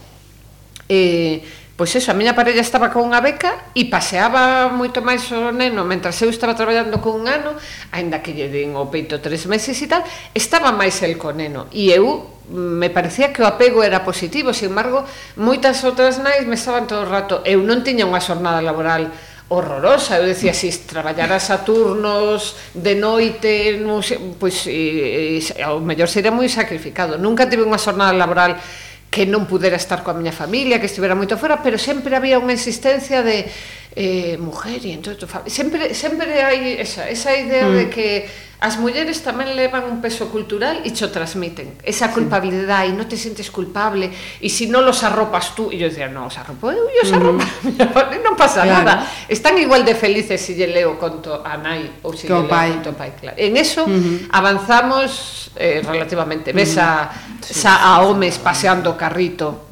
eh, Pois eso, a miña parella estaba con unha beca e paseaba moito máis o neno mentras eu estaba traballando con un ano, aínda que lle din o peito tres meses e tal, estaba máis el con neno. E eu mm, me parecía que o apego era positivo, sin embargo, moitas outras nais me estaban todo o rato. Eu non tiña unha xornada laboral horrorosa. Eu decía, se si traballaras a turnos de noite, non sei, pois, e, e, ao mellor sería moi sacrificado. Nunca tive unha xornada laboral que non pudera estar coa miña familia, que estivera moito fora, pero sempre había unha insistencia de eh, mujer e entón sempre sempre hai esa, esa idea mm. de que as mulleres tamén levan un peso cultural e cho transmiten esa culpabilidade sí. e non te sentes culpable e se si non los arropas tú e eu dicía, non, os arropo eu e os arropa mm. [laughs] non pasa claro. nada están igual de felices se si lle leo conto a nai ou se si lle leo pai. conto pai claro. en eso mm -hmm. avanzamos eh, relativamente ves mm. a, sí, a homes paseando carrito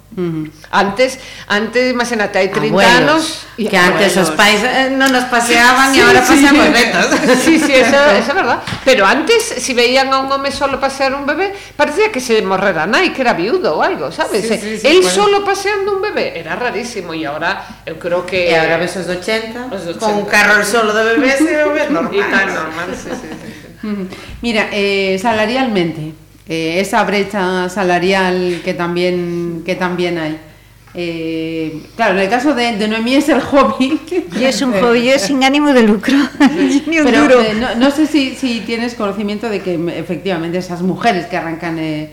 Antes, antes, imagínate, hai 30 abuelos, anos que antes os pais eh, non nos paseaban sí, e agora sí, paseamos sí. netos. [laughs] Sí, sí, eso, [laughs] eso é verdad. Pero antes, si veían a un home solo pasear un bebé, parecía que se morrera nai, que era viudo ou algo, sabes? Sí, El bueno. solo paseando un bebé era rarísimo e agora eu creo que E agora ves os 80, os 80. con un carro solo de bebés o [laughs] normal. Tan normal, sí, sí, sí. Mira, eh, salarialmente, eh, esa brecha salarial que también, que también hay. Eh, claro, en el caso de, de, Noemí es el hobby. [laughs] Y es un hobby, es sin ánimo de lucro. [laughs] Ni un Pero duro. Eh, no, no, sé si, si, tienes conocimiento de que efectivamente esas mujeres que arrancan eh,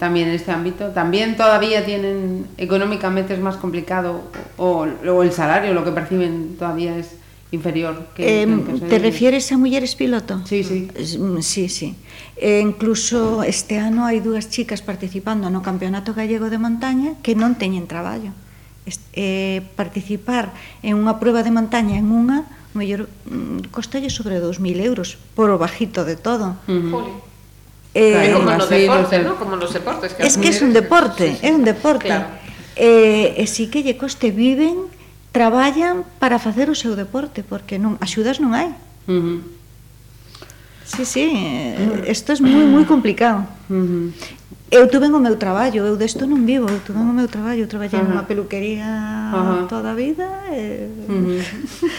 también en este ámbito, también todavía tienen económicamente es más complicado o, o el salario, lo que perciben todavía es inferior. Que, eh, que ¿Te refieres a mulleres piloto? Sí, sí. Mm, sí, sí. E incluso este ano hai dúas chicas participando no Campeonato Gallego de Montaña que non teñen traballo. Eh, participar en unha prueba de montaña en unha mellor mm, costalle sobre 2.000 euros por o bajito de todo. Uh -huh. Eh, como nos deportes, ¿no? Como nos deportes. Que es que es un deporte, é un deporte. Claro. Eh, e si que lle coste viven traballan para facer o seu deporte, porque non axudas non hai. Uh -huh. Sí, sí, isto é moi moi complicado. Uh -huh. Eu tuve o meu traballo, eu desto non vivo, eu tuve o meu traballo, eu traballei uh -huh. nunha peluquería uh -huh. toda a vida e, uh [laughs] -huh.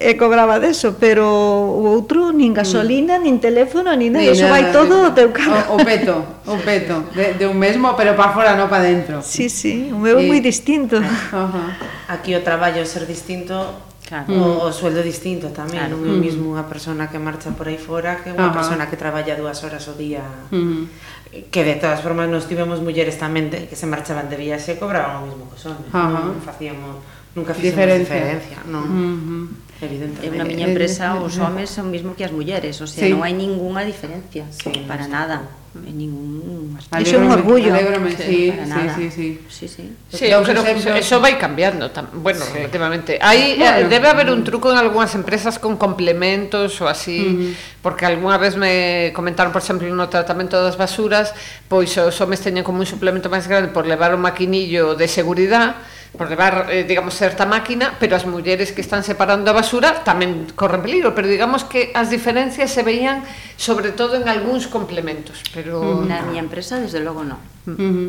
e cobraba deso, pero o outro nin gasolina, uh -huh. nin teléfono, nin nada, iso vai todo o teu cara. O, o peto, o peto, de, de un mesmo, pero para fora, non para dentro. Sí, sí, o meu é e... moi distinto. Uh -huh. Aquí o traballo ser distinto Claro. O, mm. o sueldo distinto tamén, claro. non é o mm. mismo unha persona que marcha por aí fora que unha uh -huh. persona que traballa dúas horas o día. Uh -huh. Que de todas formas nos tivemos mulleres tamén de, que se marchaban de viaxe e cobraban o mismo que son. Uh -huh. non facíamos nunca fixemos diferencia, diferencia non? Uh -huh. Evidentemente. En na miña eh, empresa eh, os eh. homes son mesmo que as mulleres, o sea, sí. non hai ningunha diferencia, sí, para nada en ningún aspecto. É un orgullo. Alégrome, sí, sí, sí, sí, sí. Sí, sí. sí pero eso vai cambiando, tam, bueno, sí. relativamente. Hai bueno, debe haber un truco en algunhas empresas con complementos ou así, uh -huh. porque algunha vez me comentaron, por exemplo, no tratamento das basuras, pois os homes teñen como un suplemento máis grande por levar un maquinillo de seguridade por levar, eh, digamos, certa máquina, pero as mulleres que están separando a basura tamén corren peligro, pero digamos que as diferencias se veían sobre todo en algúns complementos, pero... Mm. Na miña empresa, desde logo, non. Uh -huh.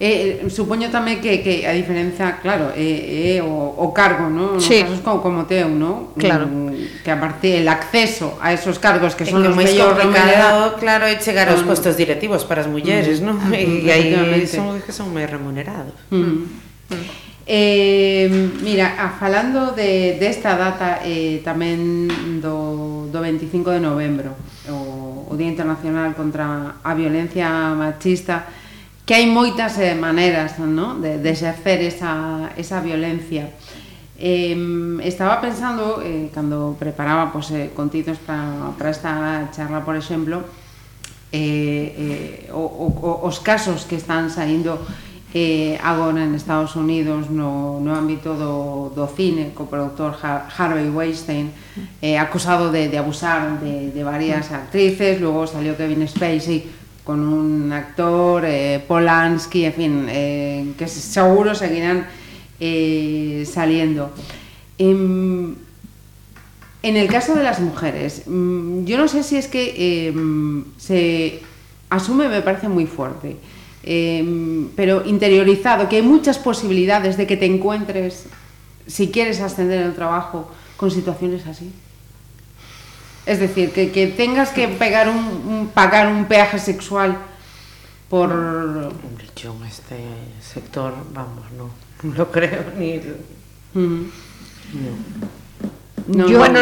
Eh, supoño tamén que, que a diferenza, claro, é, eh, é eh, o, o cargo, ¿no? Nos sí. casos como, como teu, ¿no? Claro. Mm, que aparte el acceso a esos cargos que son que os mellor remunerados, claro, é chegar aos mm. postos directivos para as mulleres, mm. non? Mm, [laughs] e aí son os que son máis remunerados. Mm. mm. Eh, mira, a, falando de, desta data eh, tamén do, do 25 de novembro o, o Día Internacional contra a Violencia Machista que hai moitas eh, maneiras ¿no? de, de exercer esa, esa violencia eh, estaba pensando eh, cando preparaba pues, eh, contidos para esta charla por exemplo eh, eh, o, o, os casos que están saindo eh, agora en Estados Unidos no, no ámbito do, do cine co productor Har Harvey Weinstein eh, acusado de, de abusar de, de varias actrices logo salió Kevin Spacey con un actor eh, Polanski, en fin eh, que seguro seguirán eh, saliendo. Em, en el caso de las mujeres, mm, yo no sé si es que eh, se asume, me parece muy fuerte, eh, pero interiorizado, que hay muchas posibilidades de que te encuentres, si quieres ascender en el trabajo, con situaciones así. Es decir, que, que tengas que pegar un, un- pagar un peaje sexual por... Hombre, yo en este sector, vamos, no, no lo creo ni... Mm. No. No, yo, bueno,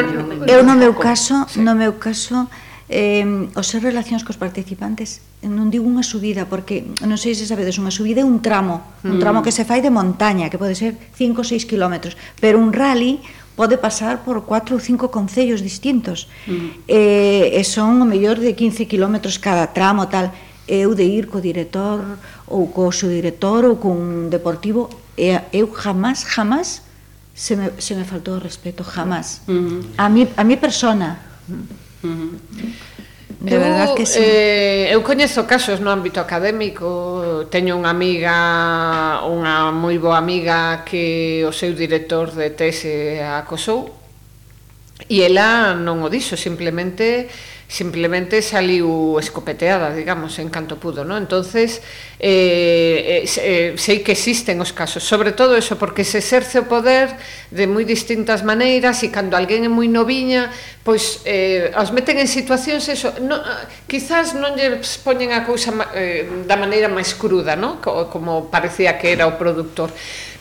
eu no meu caso, no meu caso eh, os ser relacións cos participantes non digo unha subida porque non sei se sabedes, unha subida é un tramo un mm. tramo que se fai de montaña que pode ser 5 ou 6 kilómetros pero un rally pode pasar por 4 ou 5 concellos distintos. Mm. eh, e son o mellor de 15 kilómetros cada tramo tal. Eu de ir co director ou co seu director ou cun deportivo e eu jamás, jamás se me, se me faltou o respeto, jamás. Mm. a, mi, a mi persona mm. -huh. De verdad que sí. Eh, eu coñezo casos no ámbito académico, teño unha amiga, unha moi boa amiga que o seu director de tese acosou, E ela non o dixo, simplemente simplemente saliu escopeteada, digamos, en canto pudo, ¿no? Entonces, eh, eh, eh, sei que existen os casos, sobre todo eso, porque se exerce o poder de moi distintas maneiras e cando alguén é moi noviña, pois eh, os meten en situacións eso, no, ah, quizás non lle poñen a cousa eh, da maneira máis cruda, ¿no? Como parecía que era o productor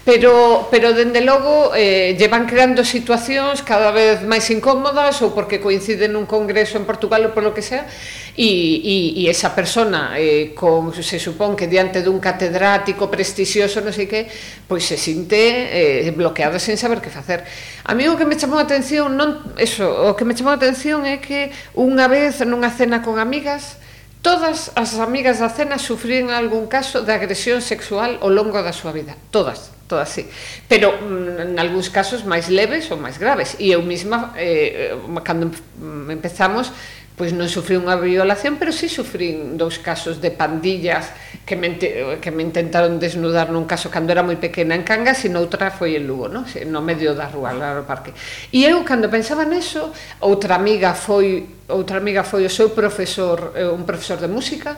Pero, pero dende logo, eh, llevan creando situacións cada vez máis incómodas ou porque coinciden nun congreso en Portugal ou polo que sea, e, e, e esa persona, eh, con, se supón que diante dun catedrático prestixioso, non sei que, pois se sinte eh, bloqueada sen saber que facer. A mí o que me chamou a atención, non, eso, o que me chamou a atención é que unha vez nunha cena con amigas, Todas as amigas da cena sufrían algún caso de agresión sexual ao longo da súa vida. Todas, todas sí. Pero mm, en algúns casos máis leves ou máis graves. E eu mesma, eh, cando empezamos, pois non sufrí unha violación, pero sí sufrí dous casos de pandillas que me, que me intentaron desnudar nun caso cando era moi pequena en Cangas e noutra foi en Lugo, no, no medio da rúa, lá no parque. E eu, cando pensaba neso, outra amiga foi outra amiga foi o seu profesor, eh, un profesor de música,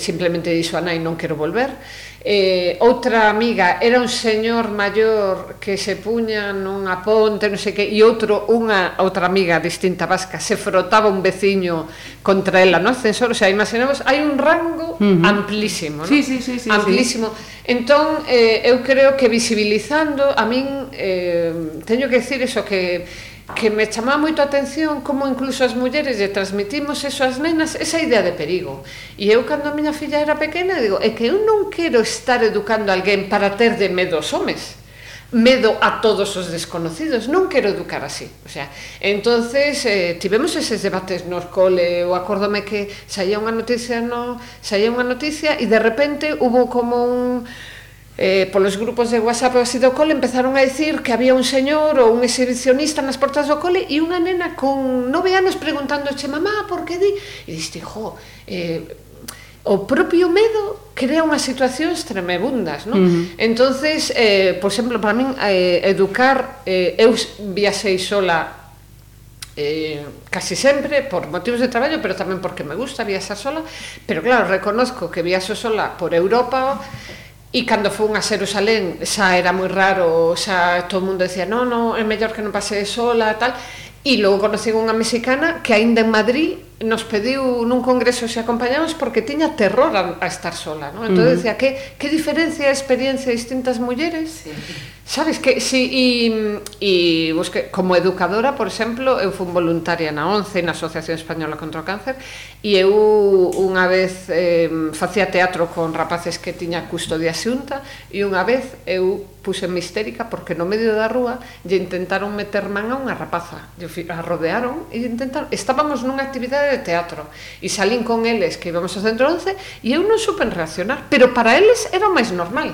simplemente dixo a nai non quero volver. Eh, outra amiga era un señor maior que se puña nunha ponte, non sei que, e outro, unha outra amiga distinta vasca, se frotaba un veciño contra ela no ascensor, o sea, imaginamos, hai un rango amplísimo, non? Sí, sí, sí, sí, amplísimo. Entón, eh, eu creo que visibilizando, a min, eh, teño que decir eso que que me chamaba moito a atención como incluso as mulleres lle transmitimos eso ás nenas, esa idea de perigo. E eu, cando a miña filla era pequena, digo, é que eu non quero estar educando a alguén para ter de medo aos homes medo a todos os desconocidos, non quero educar así. O sea, entonces eh, tivemos eses debates nos cole, eu acórdome que saía unha noticia, no, saía unha noticia e de repente hubo como un eh, polos grupos de WhatsApp así do cole empezaron a decir que había un señor ou un exhibicionista nas portas do cole e unha nena con nove anos preguntándoche mamá, por que di? E diste, jo, eh, o propio medo crea unhas situacións tremebundas, non? Uh -huh. Entonces, eh, por exemplo, para min eh, educar eh, eu viaxei sola eh, casi sempre por motivos de traballo, pero tamén porque me gusta viaxar sola, pero claro, reconozco que viaxo sola por Europa E cando fun a Xerusalén xa era moi raro, xa todo o mundo decía non, non, é mellor que non pase sola, tal. E logo conocí unha mexicana que aínda en Madrid nos pediu nun congreso se acompañamos porque tiña terror a, a estar sola, non? Entón uh -huh. decía, que, que diferencia a experiencia de distintas mulleres? Sí. Sabes que si e, e busque, como educadora, por exemplo, eu fui voluntaria na ONCE, na Asociación Española contra o Cáncer, e eu unha vez eh, facía teatro con rapaces que tiña custodia xunta, e unha vez eu puxenme histérica porque no medio da rúa lle intentaron meter man a unha rapaza lle a rodearon e intentaron estábamos nunha actividade de teatro e salín con eles que íbamos ao centro 11 e eu non supen reaccionar pero para eles era o máis normal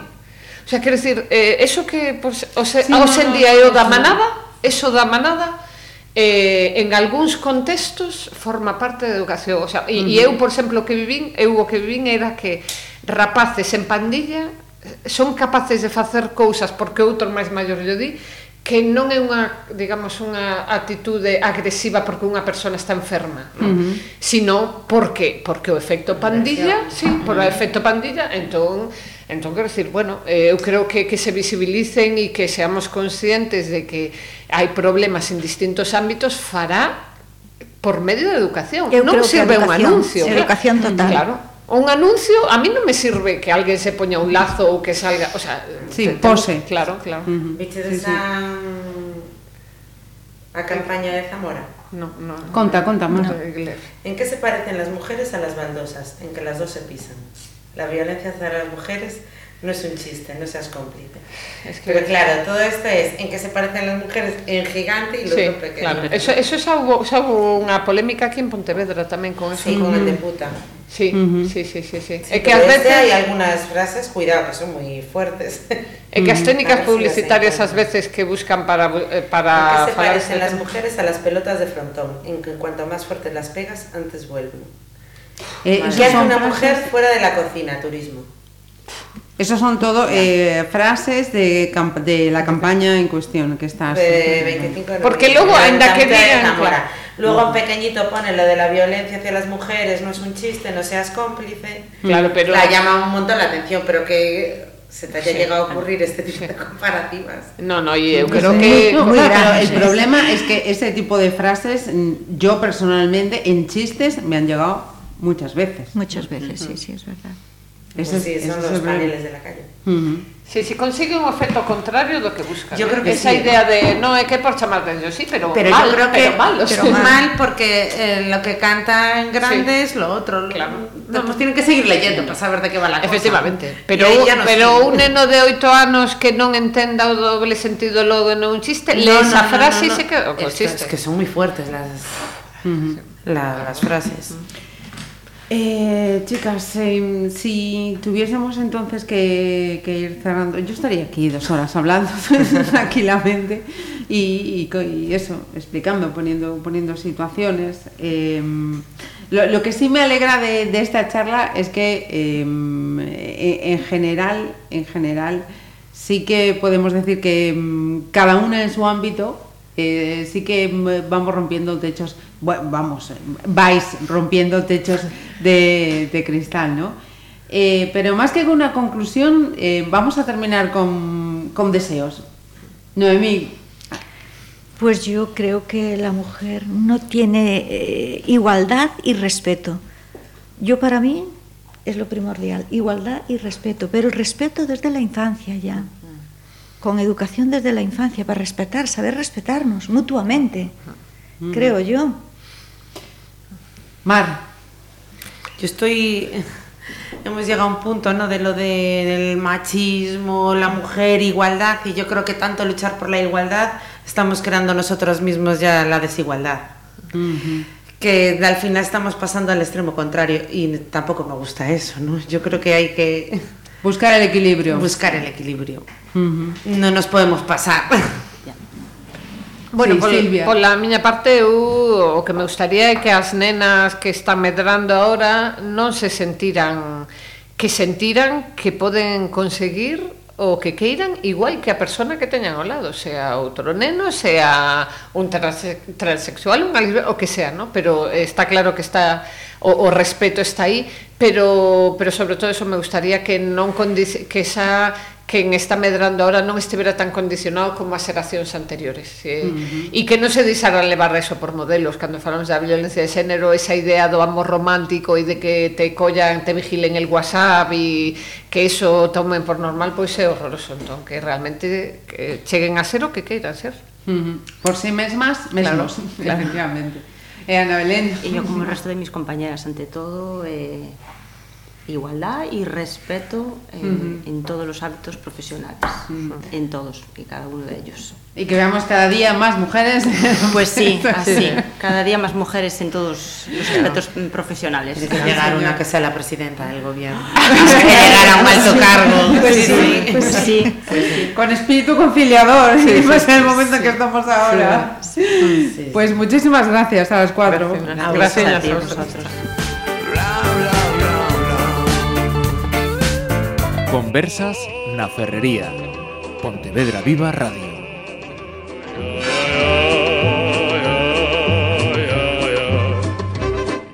o sea, quero dicir, eh, eso que pues, ose, sí, hoxe en día é o da manada eso da manada eh, en algúns contextos forma parte da educación. O sea, e, uh -huh. e eu, por exemplo, que vivín, eu o que vivín era que rapaces en pandilla son capaces de facer cousas porque outro máis maior lle di que non é unha, digamos, unha atitude agresiva porque unha persona está enferma, non? Uh -huh. sino porque porque o efecto pandilla, sí, por o efecto pandilla, entón entón quero decir, bueno, eh, eu creo que que se visibilicen e que seamos conscientes de que hai problemas en distintos ámbitos fará por medio da educación. Eu non sirve un anuncio. Educación total. Claro, Un anuncio, a mí non me sirve que alguén se poña un lazo ou que salga, o sea, sí, te, pose. Claro, claro. Uh -huh. Viste sí, esa sí. a campaña de Zamora? No, no. Conta, conta, no. ¿En qué se parecen las mujeres a las baldosas? En que las dos se pisan. La violencia hacia las mujeres no es un chiste, no seas cómplice. Es que Pero claro, todo esto es en que se parecen las mujeres en gigante y lo sí, otro pequeño. Claro. Eso, eso xa hubo unha polémica aquí en Pontevedra tamén con eso. Sí, con el de puta. Sí, uh -huh. sí, sí, sí, sí. sí é que ás veces hai algunhas frases, cuidado, que son moi fuertes. [laughs] É que as técnicas publicitarias ás veces que buscan para eh, para ¿En qué se parecen las mujeres a las pelotas de frontón? En que cuanto más fuerte las pegas, antes vuelven. Eh, vale. ¿Qué hace una mujer fuera de la cocina? Turismo. Esos son todo eh, frases de, de la campaña en cuestión que estás. De 25 de Porque luego, que digan. Luego un pequeñito pone lo de la violencia hacia las mujeres, no es un chiste, no seas cómplice. Claro, pero. La llama un montón la atención, pero que se te haya sí, llegado a ocurrir este tipo de comparativas. No, no, y yo creo que... No, claro, el problema es que ese tipo de frases, yo personalmente, en chistes, me han llegado muchas veces. Muchas veces, sí, sí, es verdad. Pues Eso, sí, son los paneles de la calle. Uh -huh. Sí, si consigue un efecto contrario do que busca. Yo creo que Esa sí. idea de no é que por chamar de ellos, sí, pero, pero mal, yo creo que, pero mal, o pero sea. mal porque eh, lo que canta en grande sí. es lo otro. Claro. No, pues tienen que seguir leyendo para saber de qué va la cosa. Efectivamente. Pero, no pero un neno de 8 anos que non entenda o doble sentido logo en un chiste, no, lee no, esa no, frase no, no, no. e se queda co chiste. Es que son muy fuertes las, uh -huh. la, las frases. Uh -huh. Eh, chicas, eh, si tuviésemos entonces que, ir cerrando, yo estaría aquí dos horas hablando [laughs] tranquilamente y, eso, explicando, poniendo, poniendo situaciones. Eh, lo, que sí me alegra de, de esta charla es que eh, en general, en general, sí que podemos decir que cada una en su ámbito eh, sí que vamos rompiendo techos, vamos, vais rompiendo techos de, de cristal, ¿no? Eh, pero más que con una conclusión, eh, vamos a terminar con, con deseos. Noemí. Pues yo creo que la mujer no tiene eh, igualdad y respeto. Yo para mí es lo primordial, igualdad y respeto, pero el respeto desde la infancia ya con educación desde la infancia para respetar, saber respetarnos mutuamente, creo yo. Mar, yo estoy hemos llegado a un punto ¿no? de lo de, del machismo, la mujer, igualdad, y yo creo que tanto luchar por la igualdad estamos creando nosotros mismos ya la desigualdad. Uh -huh. Que al final estamos pasando al extremo contrario y tampoco me gusta eso, ¿no? Yo creo que hay que buscar el equilibrio. Buscar el equilibrio. Uh -huh. Non nos podemos pasar. Bueno, sí, pol, Silvia. pola miña parte eu o que me gustaría é que as nenas que están medrando agora non se sentiran que sentiran que poden conseguir o que queiran igual que a persona que teñan ao lado, sea outro neno, sea un transe transexual, un o que sea, ¿no? Pero está claro que está o, o respeto está aí, pero pero sobre todo eso me gustaría que non que esa que está esta medrando ahora non estivera tan condicionado como as xeracións anteriores e, uh -huh. e que non se deixaran levar eso por modelos cando falamos da violencia de xénero esa idea do amor romántico e de que te collan, te vigilen el whatsapp e que eso tomen por normal pois é horroroso entón que realmente que cheguen a ser o que queiran ser uh -huh. por si sí mesmas, mesmos claro, claro. efectivamente E Ana Belén. E eu como o resto de mis compañeras, ante todo, eh, igualdad y respeto en, uh -huh. en todos los hábitos profesionales, uh -huh. en todos y cada uno de ellos. Y que veamos cada día más mujeres. [laughs] Pues sí, así, cada día más mujeres en todos los aspectos profesionales. Tiene que llegar una que sea la presidenta del gobierno. [laughs] que [laughs] llegar a un alto cargo. Pues sí, pues sí. Pues sí. Con espíritu conciliador, sí, pues en el momento en que estamos ahora. Sí. Pues muchísimas gracias a las cuatro. Gracias, gracias a, ti, a vosotros. Conversas na Ferrería. Pontevedra Viva Radio.